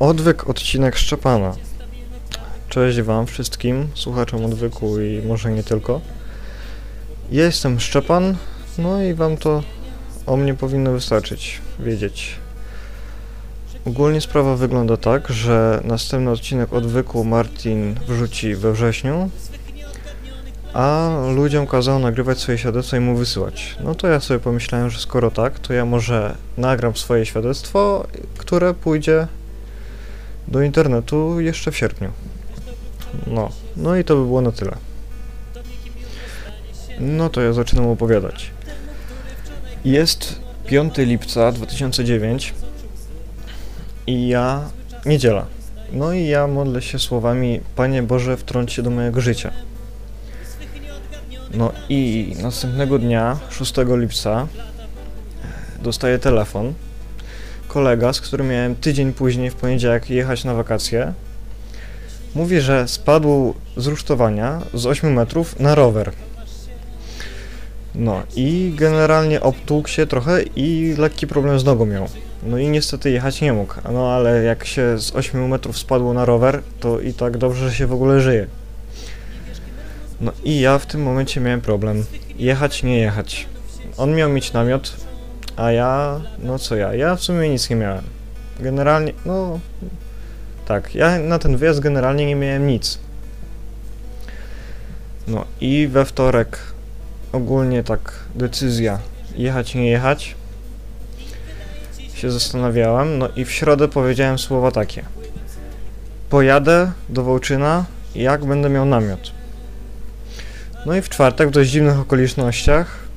Odwyk, odcinek Szczepana. Cześć Wam wszystkim, słuchaczom odwyku i może nie tylko. Ja jestem Szczepan, no i Wam to o mnie powinno wystarczyć, wiedzieć. Ogólnie sprawa wygląda tak, że następny odcinek odwyku Martin wrzuci we wrześniu, a ludziom kazał nagrywać swoje świadectwo i mu wysyłać. No to ja sobie pomyślałem, że skoro tak, to ja może nagram swoje świadectwo, które pójdzie do internetu jeszcze w sierpniu. No, no i to by było na tyle. No to ja zaczynam opowiadać. Jest 5 lipca 2009 i ja niedziela. No i ja modlę się słowami Panie Boże wtrąć się do mojego życia. No i następnego dnia, 6 lipca, dostaję telefon. Kolega, z którym miałem tydzień później w poniedziałek jechać na wakacje, mówi, że spadł z rusztowania z 8 metrów na rower. No i generalnie obtłukł się trochę i lekki problem z nogą miał. No i niestety jechać nie mógł. No ale jak się z 8 metrów spadło na rower, to i tak dobrze, że się w ogóle żyje. No i ja w tym momencie miałem problem. Jechać, nie jechać. On miał mieć namiot, a ja, no co ja? Ja w sumie nic nie miałem. Generalnie, no tak, ja na ten wyjazd generalnie nie miałem nic. No i we wtorek ogólnie tak decyzja jechać, nie jechać. Się zastanawiałem, no i w środę powiedziałem słowa takie. Pojadę do Wołczyna, jak będę miał namiot. No i w czwartek w dość dziwnych okolicznościach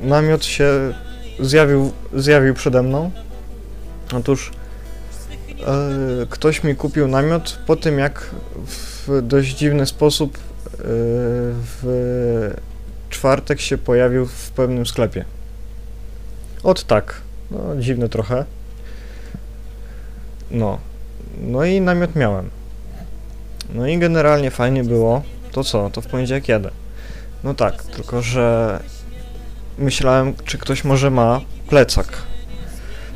namiot się zjawił, zjawił przede mną. Otóż e, ktoś mi kupił namiot po tym, jak w dość dziwny sposób e, w czwartek się pojawił w pewnym sklepie. Od tak. No, dziwne trochę. No. No i namiot miałem. No i generalnie fajnie było. To co? To w poniedziałek jadę. No tak, tylko że myślałem, czy ktoś może ma plecak.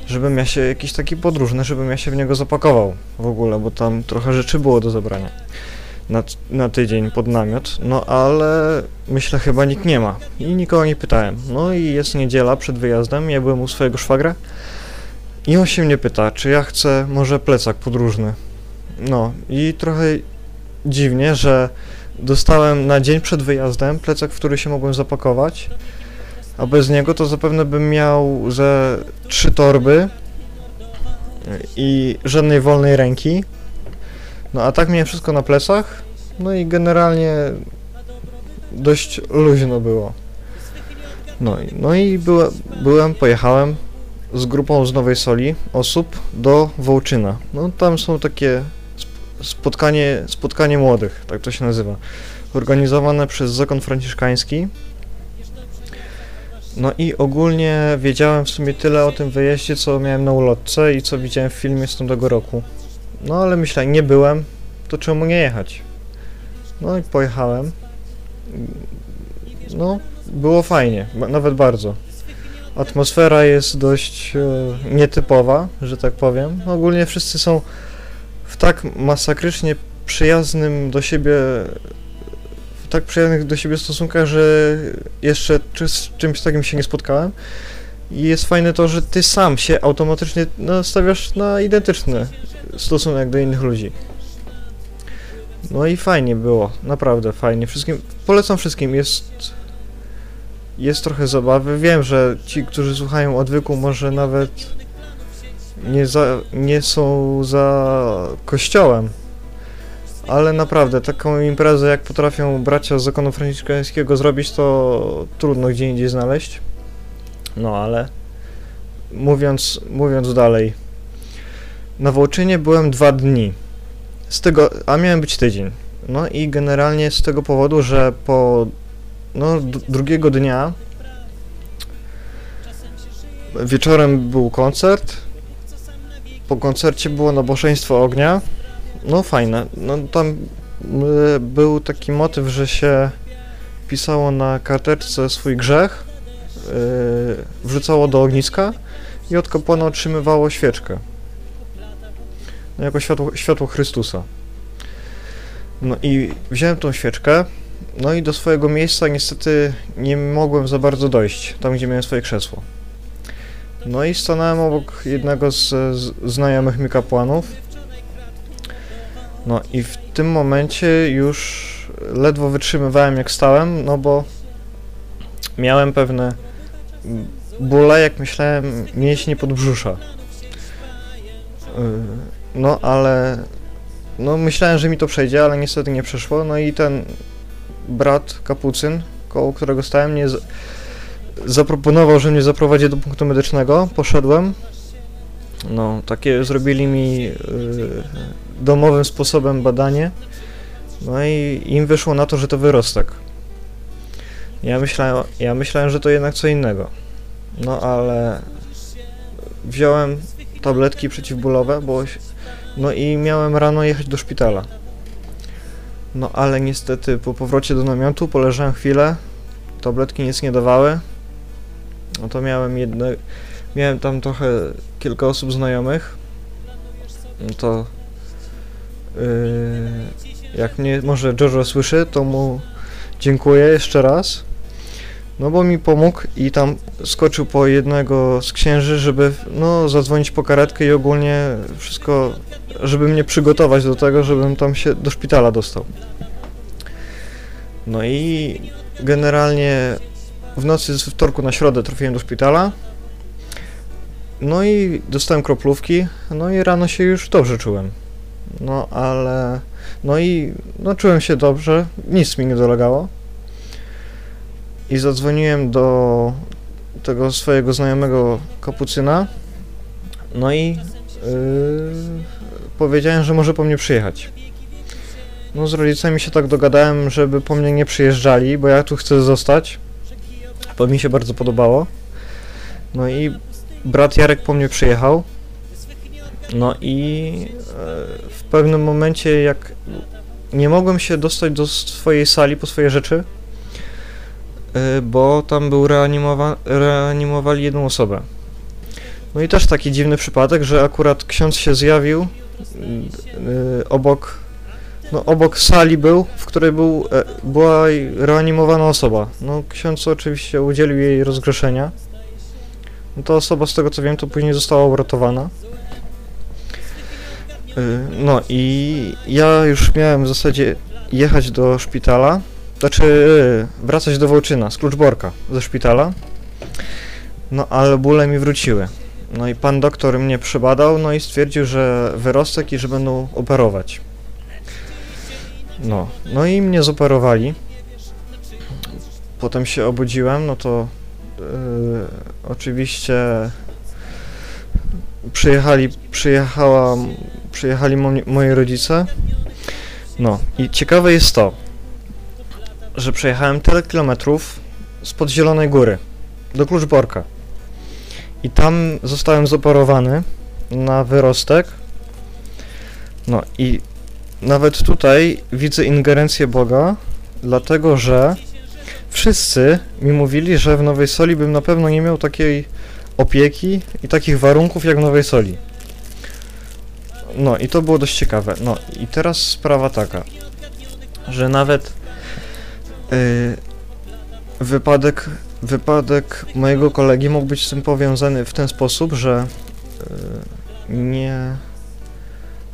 Żebym ja się, jakiś taki podróżny, żebym ja się w niego zapakował w ogóle, bo tam trochę rzeczy było do zabrania na, na tydzień pod namiot, no ale myślę chyba nikt nie ma i nikogo nie pytałem. No i jest niedziela przed wyjazdem, ja byłem u swojego szwagra i on się mnie pyta, czy ja chcę może plecak podróżny. No i trochę dziwnie, że dostałem na dzień przed wyjazdem plecak, w który się mogłem zapakować, a bez niego to zapewne bym miał ze trzy torby i żadnej wolnej ręki. No a tak miałem wszystko na plecach, no i generalnie dość luźno było. No i, no i byłem, byłem, pojechałem z grupą z Nowej Soli osób do Wołczyna. No tam są takie spotkanie, spotkanie młodych, tak to się nazywa, organizowane przez Zakon Franciszkański. No i ogólnie wiedziałem w sumie tyle o tym wyjeździe, co miałem na ulotce i co widziałem w filmie z tamtego roku. No ale myślę, nie byłem, to czemu nie jechać? No i pojechałem. No, było fajnie, nawet bardzo. Atmosfera jest dość e, nietypowa, że tak powiem. Ogólnie wszyscy są w tak masakrycznie przyjaznym do siebie tak przyjaznych do siebie stosunkach, że jeszcze z czymś takim się nie spotkałem. I jest fajne to, że ty sam się automatycznie nastawiasz na identyczny stosunek do innych ludzi. No i fajnie było, naprawdę fajnie. Wszystkim, polecam wszystkim, jest jest trochę zabawy. Wiem, że ci, którzy słuchają odwyku, może nawet nie, za, nie są za kościołem, ale naprawdę taką imprezę, jak potrafią bracia z zakonu franciszkańskiego zrobić, to trudno gdzie indziej znaleźć. No ale mówiąc, mówiąc dalej, na Wołczynie byłem dwa dni. Z tego, a miałem być tydzień. No i generalnie z tego powodu, że po no, drugiego dnia wieczorem był koncert. Po koncercie było nabożeństwo ognia. No fajne. No tam y, był taki motyw, że się pisało na karteczce swój grzech, y, wrzucało do ogniska i od kapłana otrzymywało świeczkę. no, jako światło, światło Chrystusa. No i wziąłem tą świeczkę, no i do swojego miejsca niestety nie mogłem za bardzo dojść, tam gdzie miałem swoje krzesło. No i stanąłem obok jednego z, z znajomych mi kapłanów. No i w tym momencie już ledwo wytrzymywałem jak stałem, no bo miałem pewne bóle, jak myślałem, mięśnie podbrzusza. Yy, No ale no myślałem, że mi to przejdzie, ale niestety nie przeszło. No i ten brat kapucyn, koło którego stałem, mnie zaproponował, że mnie zaprowadzi do punktu medycznego. Poszedłem. No, takie zrobili mi yy, domowym sposobem badanie. No i im wyszło na to, że to wyrostek. Ja myślałem, ja myślałem, że to jednak co innego. No ale wziąłem tabletki przeciwbólowe, bo no i miałem rano jechać do szpitala. No ale niestety po powrocie do namiotu poleżałem chwilę, tabletki nic nie dawały. No to miałem jedne, miałem tam trochę kilka osób znajomych. To yy, jak mnie może Jojo słyszy, to mu dziękuję jeszcze raz. No bo mi pomógł i tam skoczył po jednego z księży, żeby no zadzwonić po karetkę i ogólnie wszystko, żeby mnie przygotować do tego, żebym tam się do szpitala dostał. No i generalnie w nocy z wtorku na środę trafiłem do szpitala. No i dostałem kroplówki, no i rano się już dobrze czułem. No ale, no i no czułem się dobrze, nic mi nie dolegało. I zadzwoniłem do tego swojego znajomego kapucyna. No i yy, powiedziałem, że może po mnie przyjechać. No z rodzicami się tak dogadałem, żeby po mnie nie przyjeżdżali, bo ja tu chcę zostać. Bo mi się bardzo podobało. No i brat Jarek po mnie przyjechał. No i e, w pewnym momencie, jak nie mogłem się dostać do swojej sali po swoje rzeczy, e, bo tam był reanimowa- reanimowali jedną osobę. No i też taki dziwny przypadek, że akurat ksiądz się zjawił e, obok, no obok sali był, w której był, była reanimowana osoba. No ksiądz oczywiście udzielił jej rozgrzeszenia. No ta osoba, z tego co wiem, to później została uratowana. Y, No i ja już miałem w zasadzie jechać do szpitala, znaczy y, wracać do Wołczyna z Kluczborka ze szpitala. No ale bóle mi wróciły. No i pan doktor mnie przebadał, no i stwierdził, że wyrostek i że będą operować. No, no i mnie zoperowali. Potem się obudziłem, no to oczywiście przyjechali, przyjechała, przyjechali mo moi rodzice. No i ciekawe jest to, że przejechałem tyle kilometrów spod Zielonej Góry do Kluczborka. I tam zostałem zoperowany na wyrostek. No i nawet tutaj widzę ingerencję Boga, dlatego że wszyscy mi mówili, że w Nowej Soli bym na pewno nie miał takiej opieki i takich warunków jak w Nowej Soli. No i to było dość ciekawe. No i teraz sprawa taka, że nawet yy, wypadek, wypadek mojego kolegi mógł być z tym powiązany w ten sposób, że yy, nie.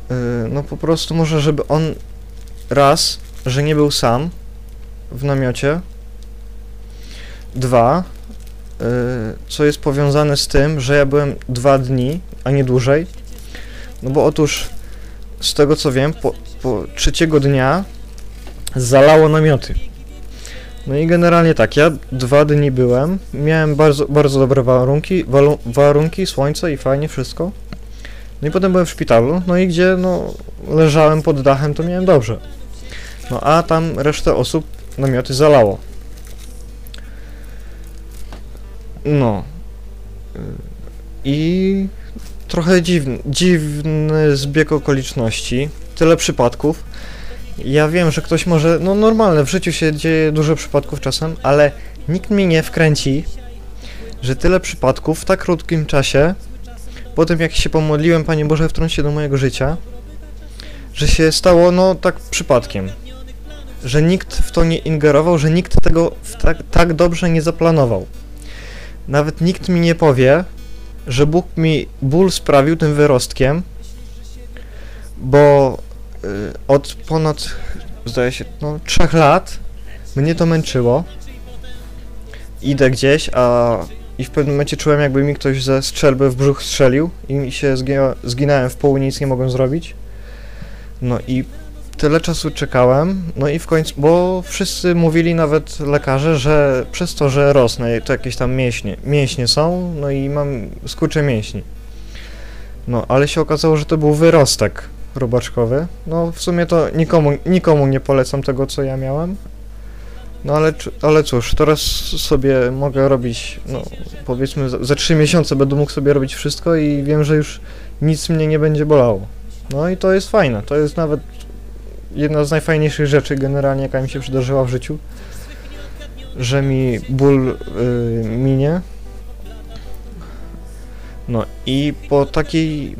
Yy, no po prostu może, żeby on raz, że nie był sam w namiocie. Dwa, yy, co jest powiązane z tym, że ja byłem dwa dni, a nie dłużej. No bo otóż, z tego co wiem, po, po trzeciego dnia zalało namioty. No i generalnie tak, ja dwa dni byłem, miałem bardzo, bardzo dobre warunki, walu, warunki, słońce i fajnie wszystko. No i potem byłem w szpitalu, no i gdzie no leżałem pod dachem, to miałem dobrze. No a tam resztę osób namioty zalało. No. I trochę dziwny, dziwny zbieg okoliczności, tyle przypadków. Ja wiem, że ktoś może, no normalne, w życiu się dzieje dużo przypadków czasem, ale nikt mi nie wkręci, że tyle przypadków w tak krótkim czasie, po tym jak się pomodliłem, Panie Boże, wtrąć się do mojego życia, że się stało no tak przypadkiem. Że nikt w to nie ingerował, że nikt tego tak, tak dobrze nie zaplanował. Nawet nikt mi nie powie, że Bóg mi ból sprawił tym wyrostkiem, bo y, od ponad, zdaje się, no, trzech lat mnie to męczyło. Idę gdzieś, a i w pewnym momencie czułem, jakby mi ktoś ze strzelby w brzuch strzelił i się zgię- zginąłem w pół nic nie mogłem zrobić. No i tyle czasu czekałem, no i w końcu, bo wszyscy mówili, nawet lekarze, że przez to, że rosnę, to jakieś tam mięśnie, mięśnie są, no i mam skurcze mięśni. No, ale się okazało, że to był wyrostek robaczkowy. No, w sumie to nikomu, nikomu nie polecam tego, co ja miałem. No ale, ale cóż, teraz sobie mogę robić, no powiedzmy za, za 3 miesiące będę mógł sobie robić wszystko i wiem, że już nic mnie nie będzie bolało. No i to jest fajne, to jest nawet jedna z najfajniejszych rzeczy generalnie, jaka mi się przydarzyła w życiu, że mi ból y, minie. No i po takiej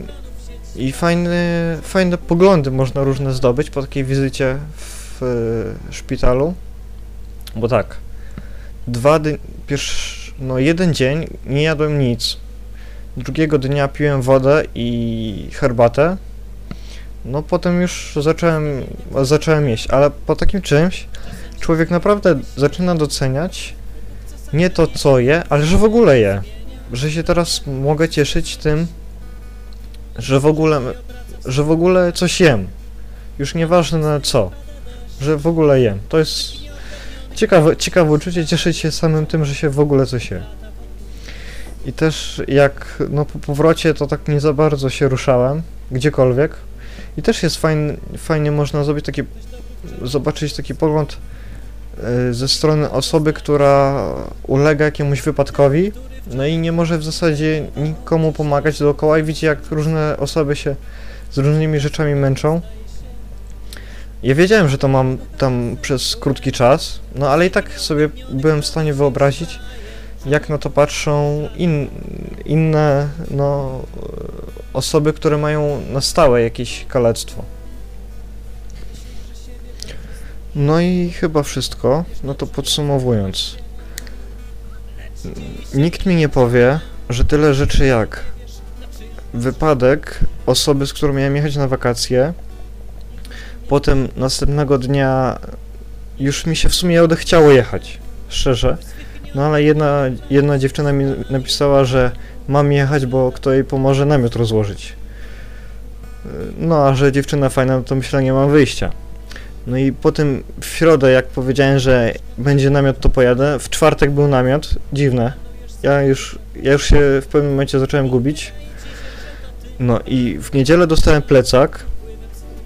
i fajne, fajne poglądy można różne zdobyć po takiej wizycie w y, szpitalu. Bo tak, dwa dni, pierwszy, no jeden dzień nie jadłem nic. Drugiego dnia piłem wodę i herbatę. No potem już zacząłem, zacząłem jeść, ale po takim czymś człowiek naprawdę zaczyna doceniać nie to co je, ale że w ogóle je. Że się teraz mogę cieszyć tym, że w ogóle, że w ogóle coś jem. Już nieważne co, że w ogóle jem. To jest ciekawe, ciekawe uczucie, cieszyć się samym tym, że się w ogóle coś je. I też jak no po powrocie to tak nie za bardzo się ruszałem, gdziekolwiek. I też jest fajny, fajnie można zrobić taki, zobaczyć taki pogląd y, ze strony osoby, która ulega jakiemuś wypadkowi, no i nie może w zasadzie nikomu pomagać dookoła i widzi jak różne osoby się z różnymi rzeczami męczą. Ja wiedziałem, że to mam tam przez krótki czas, no ale i tak sobie byłem w stanie wyobrazić, jak na to patrzą in, inne no, osoby, które mają na stałe jakieś kalectwo. No i chyba wszystko. No to podsumowując. Nikt mi nie powie, że tyle rzeczy jak wypadek osoby, z którą miałem jechać na wakacje, potem następnego dnia już mi się w sumie odechciało jechać, szczerze. No ale jedna, jedna dziewczyna mi napisała, że mam jechać, bo kto jej pomoże namiot rozłożyć. No a że dziewczyna fajna, to myślę, nie mam wyjścia. No i potem w środę, jak powiedziałem, że będzie namiot, to pojadę. W czwartek był namiot, dziwne. Ja już, ja już się w pewnym momencie zacząłem gubić. No i w niedzielę dostałem plecak,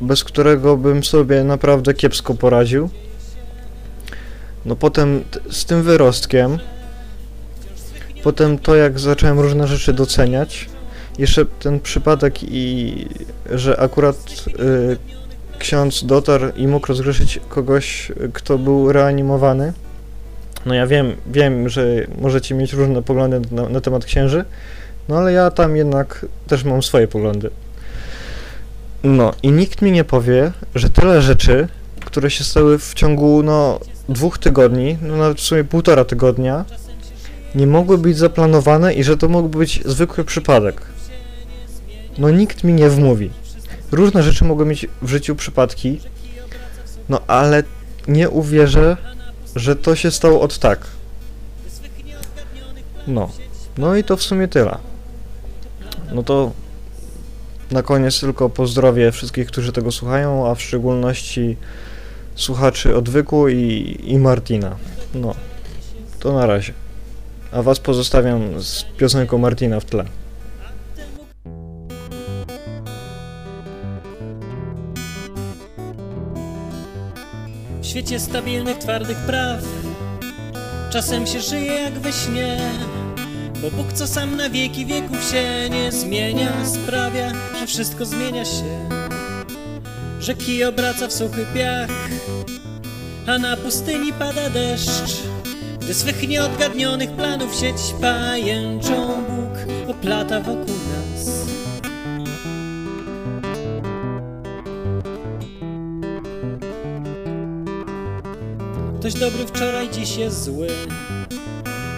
bez którego bym sobie naprawdę kiepsko poradził. No potem z tym wyrostkiem, potem to jak zacząłem różne rzeczy doceniać, jeszcze ten przypadek i że akurat y, ksiądz dotarł i mógł rozgrzeszyć kogoś, kto był reanimowany. No ja wiem, wiem, że możecie mieć różne poglądy na, na temat księży, no ale ja tam jednak też mam swoje poglądy. No i nikt mi nie powie, że tyle rzeczy, które się stały w ciągu no dwóch tygodni, no nawet w sumie półtora tygodnia, nie mogły być zaplanowane i że to mógł być zwykły przypadek. No nikt mi nie wmówi. Różne rzeczy mogą mieć w życiu przypadki, no ale nie uwierzę, że to się stało od tak. No. No i to w sumie tyle. No to na koniec tylko pozdrowię wszystkich, którzy tego słuchają, a w szczególności słuchaczy Odwyku i, i Martina. No, to na razie. A was pozostawiam z piosenką Martina w tle. W świecie stabilnych, twardych praw Czasem się żyje jak we śnie Bo Bóg, co sam na wieki wieków się nie zmienia Sprawia, że wszystko zmienia się rzeki obraca w suchy piach, a na pustyni pada deszcz. Gdy swych nieodgadnionych planów sieć pajęczą Bóg oplata wokół nas. Ktoś dobry wczoraj, dziś jest zły.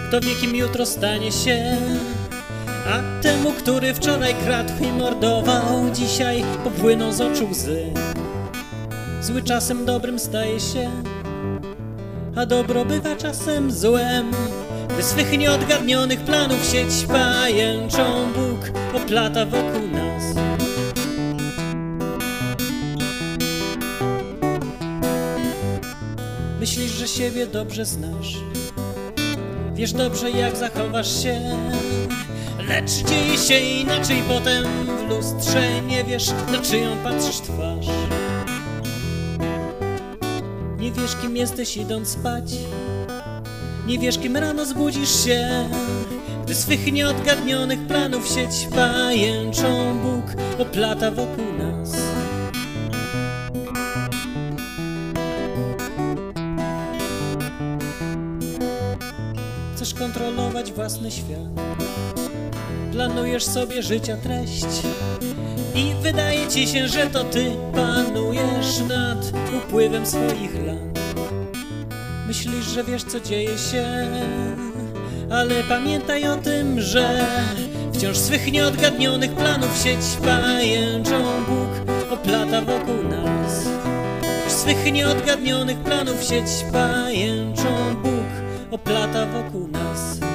Kto wie, kim jutro stanie się? A temu, który wczoraj kradł i mordował, dzisiaj popłyną z oczu łzy. Zły czasem dobrym staje się, a dobro bywa czasem złem. Gdy swych nieodgadnionych planów sieć pajęczą Bóg oplata wokół nas. Myślisz, że siebie dobrze znasz Wiesz dobrze jak zachowasz się Lecz dzieje się inaczej potem w lustrze Nie wiesz na czyją patrzysz twarz Nie wiesz kim jesteś idąc spać. Nie wiesz kim rano zbudzisz się Gdy swych nieodgadnionych planów sieć pajęczą Bóg oplata wokół nas. Chcesz kontrolować własny świat. Planujesz sobie życia treść I wydaje ci się, że to ty panujesz nad upływem swoich lat Myślisz, że wiesz co dzieje się Ale pamiętaj o tym, że Wciąż swych nieodgadnionych planów sieć pajęczą Bóg oplata wokół nas swych nieodgadnionych planów sieć pajęczą Bóg oplata wokół nas.